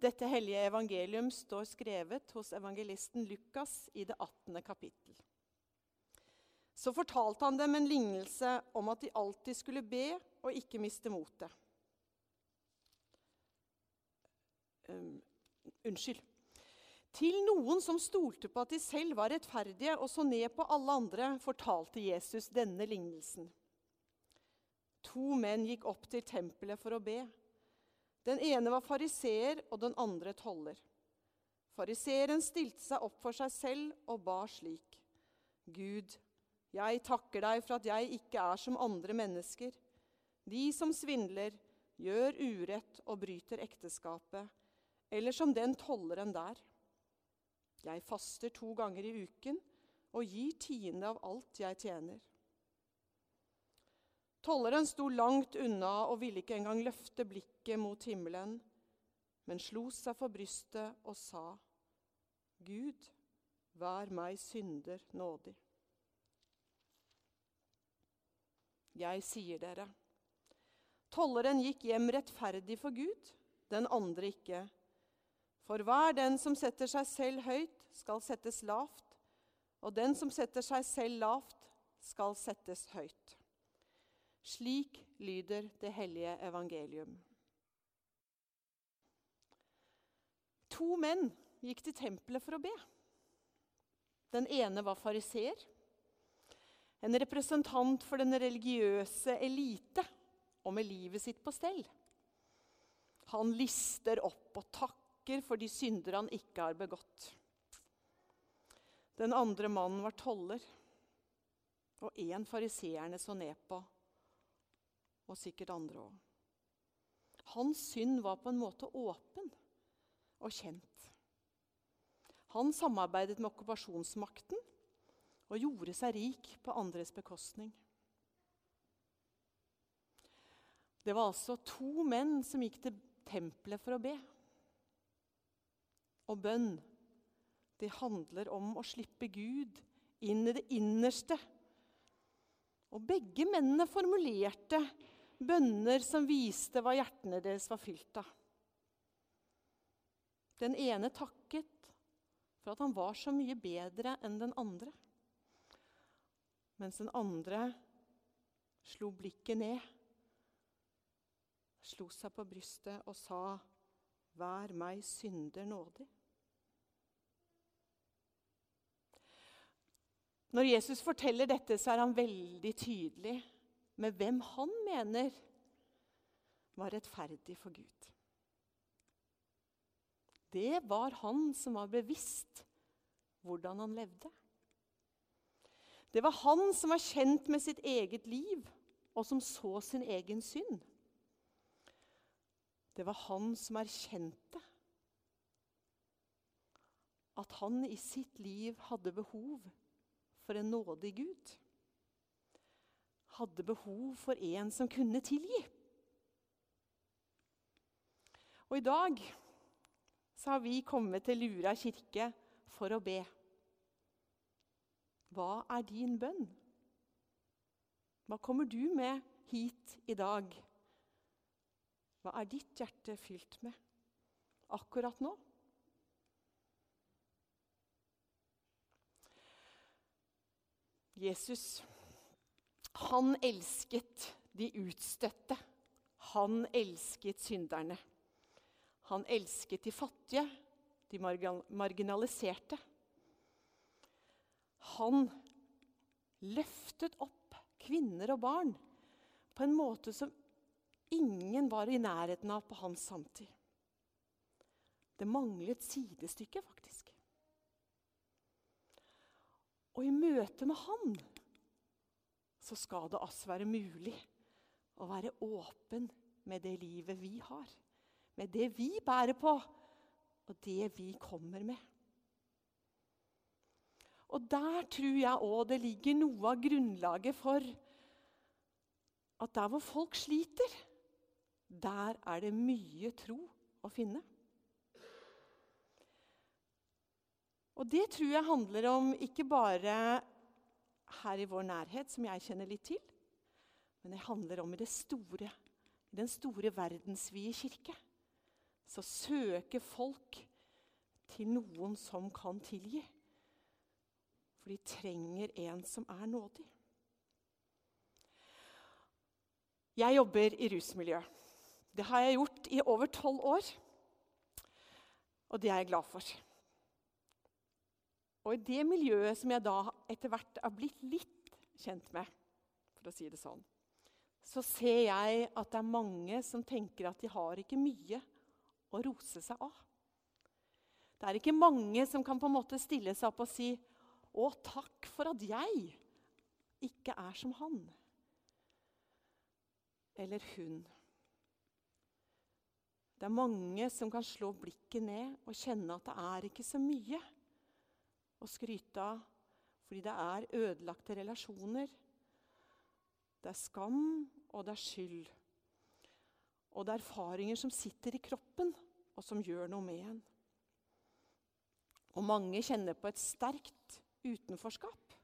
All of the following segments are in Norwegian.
Dette hellige evangelium står skrevet hos evangelisten Lukas i det 18. kapittel. Så fortalte han dem en lignelse om at de alltid skulle be og ikke miste motet. Um, unnskyld. Til noen som stolte på at de selv var rettferdige og så ned på alle andre, fortalte Jesus denne lignelsen. To menn gikk opp til tempelet for å be. Den ene var fariseer og den andre toller. Fariseeren stilte seg opp for seg selv og ba slik.: Gud, jeg takker deg for at jeg ikke er som andre mennesker, de som svindler, gjør urett og bryter ekteskapet, eller som den tolleren der. Jeg faster to ganger i uken og gir tiende av alt jeg tjener. Tolleren sto langt unna og ville ikke engang løfte blikket mot himmelen, men slo seg for brystet og sa, Gud, vær meg synder nådig. Jeg sier dere, tolleren gikk hjem rettferdig for Gud, den andre ikke. For hver den som setter seg selv høyt, skal settes lavt, og den som setter seg selv lavt, skal settes høyt. Slik lyder det hellige evangelium. To menn gikk til tempelet for å be. Den ene var fariseer, en representant for den religiøse elite og med livet sitt på stell. Han lister opp og takker for de synder han ikke har begått. Den andre mannen var toller, og en fariseerne så ned på, og sikkert andre òg. Hans synd var på en måte åpen og kjent. Han samarbeidet med okkupasjonsmakten og gjorde seg rik på andres bekostning. Det var altså to menn som gikk til tempelet for å be. Og bønn det handler om å slippe Gud inn i det innerste. Og begge mennene formulerte bønner som viste hva hjertene deres var fylt av. Den ene takket for at han var så mye bedre enn den andre. Mens den andre slo blikket ned, slo seg på brystet og sa, 'Vær meg synder nådig'. Når Jesus forteller dette, så er han veldig tydelig med hvem han mener var rettferdig for Gud. Det var han som var bevisst hvordan han levde. Det var han som var kjent med sitt eget liv, og som så sin egen synd. Det var han som erkjente at han i sitt liv hadde behov for en nådig Gud. Hadde behov for en som kunne tilgi. Og i dag så har vi kommet til Lura kirke for å be. Hva er din bønn? Hva kommer du med hit i dag? Hva er ditt hjerte fylt med akkurat nå? Jesus, han elsket de utstøtte. Han elsket synderne. Han elsket de fattige, de marginaliserte. Han løftet opp kvinner og barn på en måte som ingen var i nærheten av på hans samtid. Det manglet sidestykke, faktisk. Og i møte med Han så skal det oss være mulig å være åpen med det livet vi har. Med det vi bærer på, og det vi kommer med. Og der tror jeg òg det ligger noe av grunnlaget for at der hvor folk sliter, der er det mye tro å finne. Og det tror jeg handler om ikke bare her i vår nærhet, som jeg kjenner litt til, men det handler om i det store, i den store verdensvide kirke. så søker folk til noen som kan tilgi. For de trenger en som er nådig. Jeg jobber i rusmiljø. Det har jeg gjort i over tolv år. Og det er jeg glad for. Og i det miljøet som jeg da etter hvert er blitt litt kjent med, for å si det sånn, så ser jeg at det er mange som tenker at de har ikke mye å rose seg av. Det er ikke mange som kan på en måte stille seg opp og si 'Å, takk for at jeg ikke er som han' eller 'hun'. Det er mange som kan slå blikket ned og kjenne at det er ikke så mye å skryte av, fordi det er ødelagte relasjoner. Det er skam, og det er skyld. Og det er erfaringer som sitter i kroppen, og som gjør noe med en. Og mange kjenner på et sterkt utenforskap.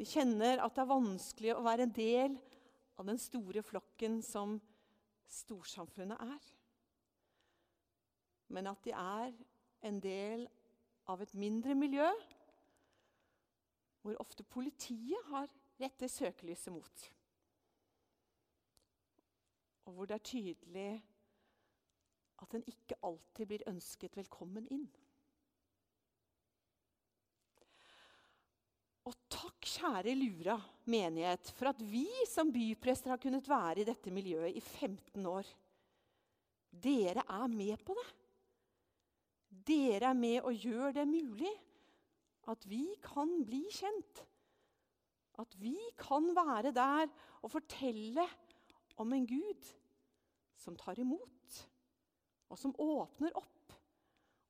De kjenner at det er vanskelig å være en del av den store flokken som storsamfunnet er men at de er en del av et mindre miljø hvor ofte politiet har rettet søkelyset mot. Og hvor det er tydelig at en ikke alltid blir ønsket velkommen inn. Og takk, kjære Lura menighet, for at vi som byprester har kunnet være i dette miljøet i 15 år. Dere er med på det. Dere er med og gjør det mulig at vi kan bli kjent. At vi kan være der og fortelle om en Gud som tar imot, og som åpner opp,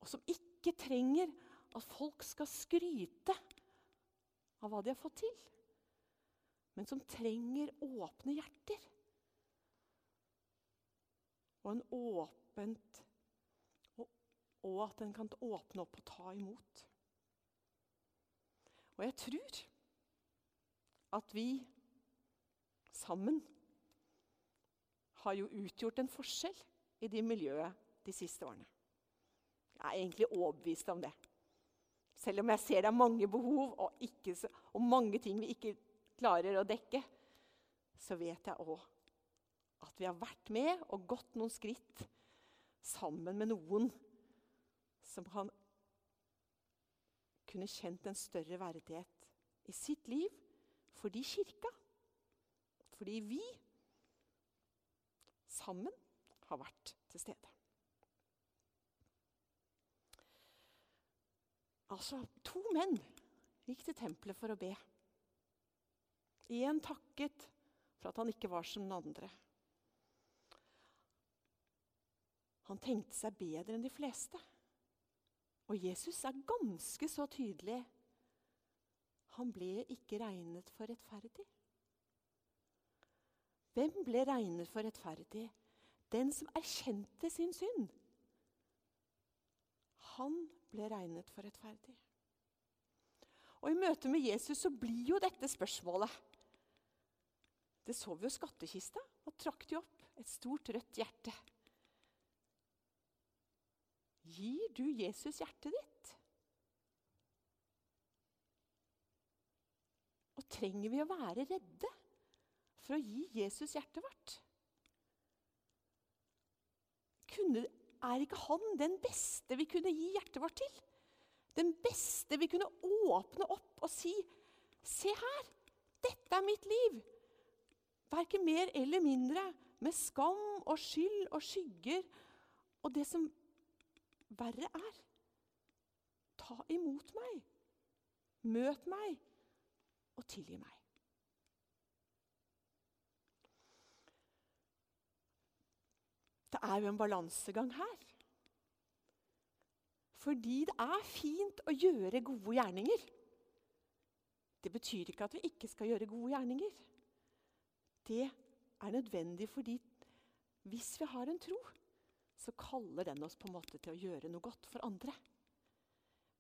og som ikke trenger at folk skal skryte av hva de har fått til, men som trenger åpne hjerter. Og en åpent og at den kan åpne opp og ta imot. Og jeg tror at vi sammen har jo utgjort en forskjell i det miljøet de siste årene. Jeg er egentlig overbevist om det. Selv om jeg ser det er mange behov og, ikke, og mange ting vi ikke klarer å dekke, så vet jeg òg at vi har vært med og gått noen skritt sammen med noen som han kunne kjent en større verdighet i sitt liv fordi kirka, fordi vi sammen har vært til stede. Altså, to menn gikk til tempelet for å be. Én takket for at han ikke var som den andre. Han tenkte seg bedre enn de fleste. Og Jesus er ganske så tydelig. Han ble ikke regnet for rettferdig. Hvem ble regnet for rettferdig? Den som erkjente sin synd. Han ble regnet for rettferdig. Og I møte med Jesus så blir jo dette spørsmålet Det så vi jo skattkista og trakk de opp et stort, rødt hjerte. Gir du Jesus hjertet ditt? Og trenger vi å være redde for å gi Jesus hjertet vårt? Kunne, er ikke han den beste vi kunne gi hjertet vårt til? Den beste vi kunne åpne opp og si Se her! Dette er mitt liv! Verken mer eller mindre. Med skam og skyld og skygger og det som verre er. Ta imot meg, møt meg og tilgi meg. Det er jo en balansegang her. Fordi det er fint å gjøre gode gjerninger. Det betyr ikke at vi ikke skal gjøre gode gjerninger. Det er nødvendig fordi hvis vi har en tro, så kaller den oss på en måte til å gjøre noe godt for andre.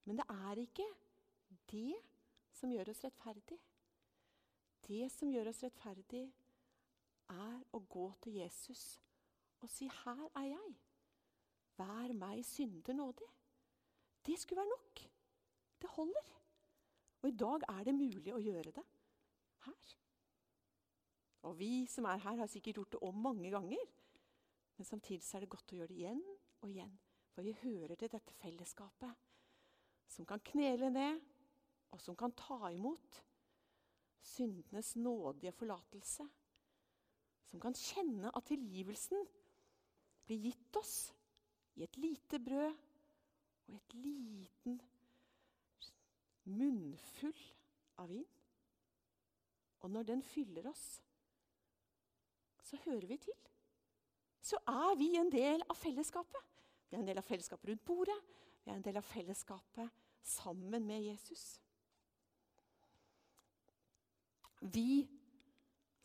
Men det er ikke det som gjør oss rettferdig. Det som gjør oss rettferdig, er å gå til Jesus og si 'Her er jeg'. Vær meg synder nådig. Det skulle være nok. Det holder. Og i dag er det mulig å gjøre det her. Og vi som er her, har sikkert gjort det om mange ganger. Men samtidig er det godt å gjøre det igjen og igjen. For vi hører til dette fellesskapet som kan knele ned, og som kan ta imot syndenes nådige forlatelse. Som kan kjenne at tilgivelsen blir gitt oss i et lite brød og et liten munnfull av vin. Og når den fyller oss, så hører vi til. Så er vi en del av fellesskapet. Vi er en del av fellesskapet rundt bordet. Vi er en del av fellesskapet sammen med Jesus. Vi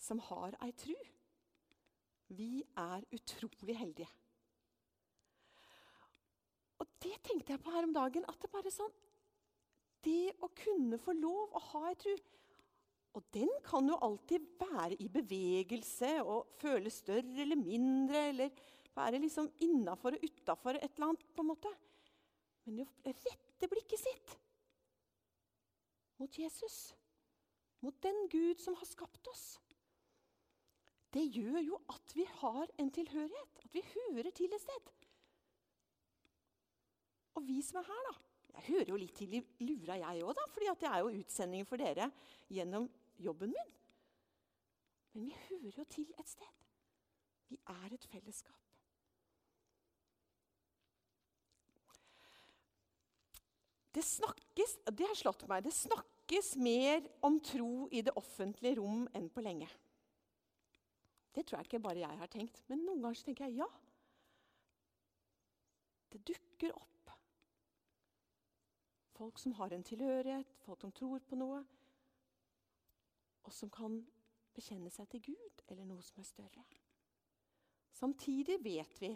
som har ei tru, vi er utrolig heldige. Og det tenkte jeg på her om dagen. at Det bare sånn, det å kunne få lov å ha ei tru Og den kan jo alltid være i bevegelse og føles større eller mindre. Eller være liksom innafor og utafor et eller annet. på en måte. Men å rette blikket sitt mot Jesus, mot den Gud som har skapt oss, det gjør jo at vi har en tilhørighet. At vi hører til et sted. Og vi som er her, da. Jeg hører jo litt til i lura, jeg òg, fordi jeg er jo utsending for dere gjennom jobben min. Men vi hører jo til et sted. Vi er et fellesskap. Det snakkes det har slått meg, det snakkes mer om tro i det offentlige rom enn på lenge. Det tror jeg ikke bare jeg har tenkt, men noen ganger tenker jeg ja. Det dukker opp folk som har en tilhørighet, folk som tror på noe, og som kan bekjenne seg til Gud eller noe som er større. Samtidig vet vi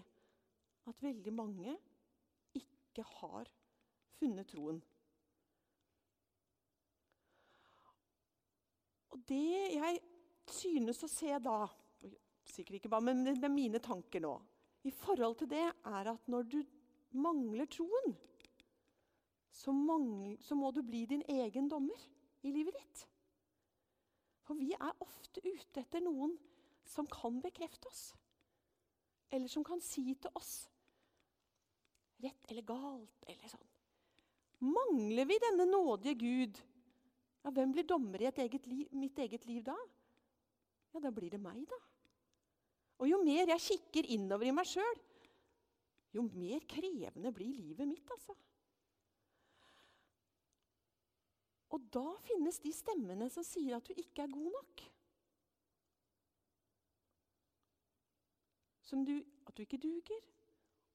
at veldig mange ikke har funnet troen. Og det jeg synes å se da Sikkert ikke bare, men det er mine tanker nå. I forhold til det er at når du mangler troen, så, mangler, så må du bli din egen dommer i livet ditt. For vi er ofte ute etter noen som kan bekrefte oss. Eller som kan si til oss rett eller galt eller sånn. Mangler vi denne nådige Gud, ja, hvem blir dommer i eget liv, mitt eget liv da? Ja, da blir det meg, da. Og jo mer jeg kikker innover i meg sjøl, jo mer krevende blir livet mitt, altså. Og da finnes de stemmene som sier at du ikke er god nok. Du, at du ikke duger.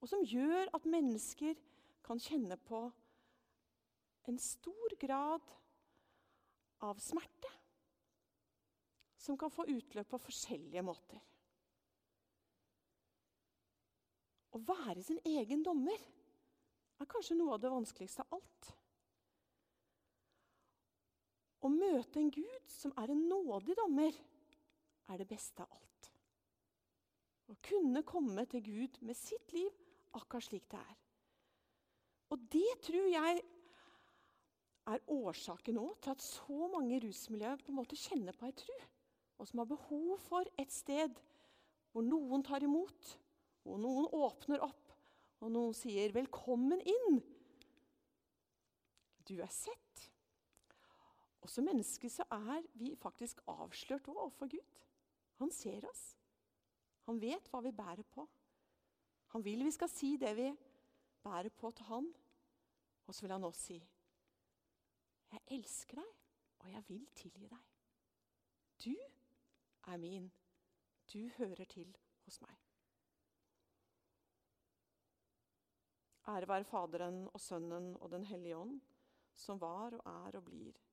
Og som gjør at mennesker kan kjenne på en stor grad av smerte. Som kan få utløp på forskjellige måter. Å være sin egen dommer er kanskje noe av det vanskeligste av alt. Å møte en Gud som er en nådig dommer, er det beste av alt. Å kunne komme til Gud med sitt liv akkurat slik det er. Og det tror jeg er årsaken nå til at så mange rusmiljøer på en måte kjenner på ei tru, og som har behov for et sted hvor noen tar imot, hvor noen åpner opp, og noen sier 'velkommen inn'. Du er sett, og som mennesker så er vi faktisk avslørt òg overfor Gud. Han ser oss. Han vet hva vi bærer på. Han vil vi skal si det vi bærer på til han. Og så vil han også si, 'Jeg elsker deg, og jeg vil tilgi deg.' Du er min. Du hører til hos meg. Ære være Faderen og Sønnen og Den hellige ånd, som var og er og blir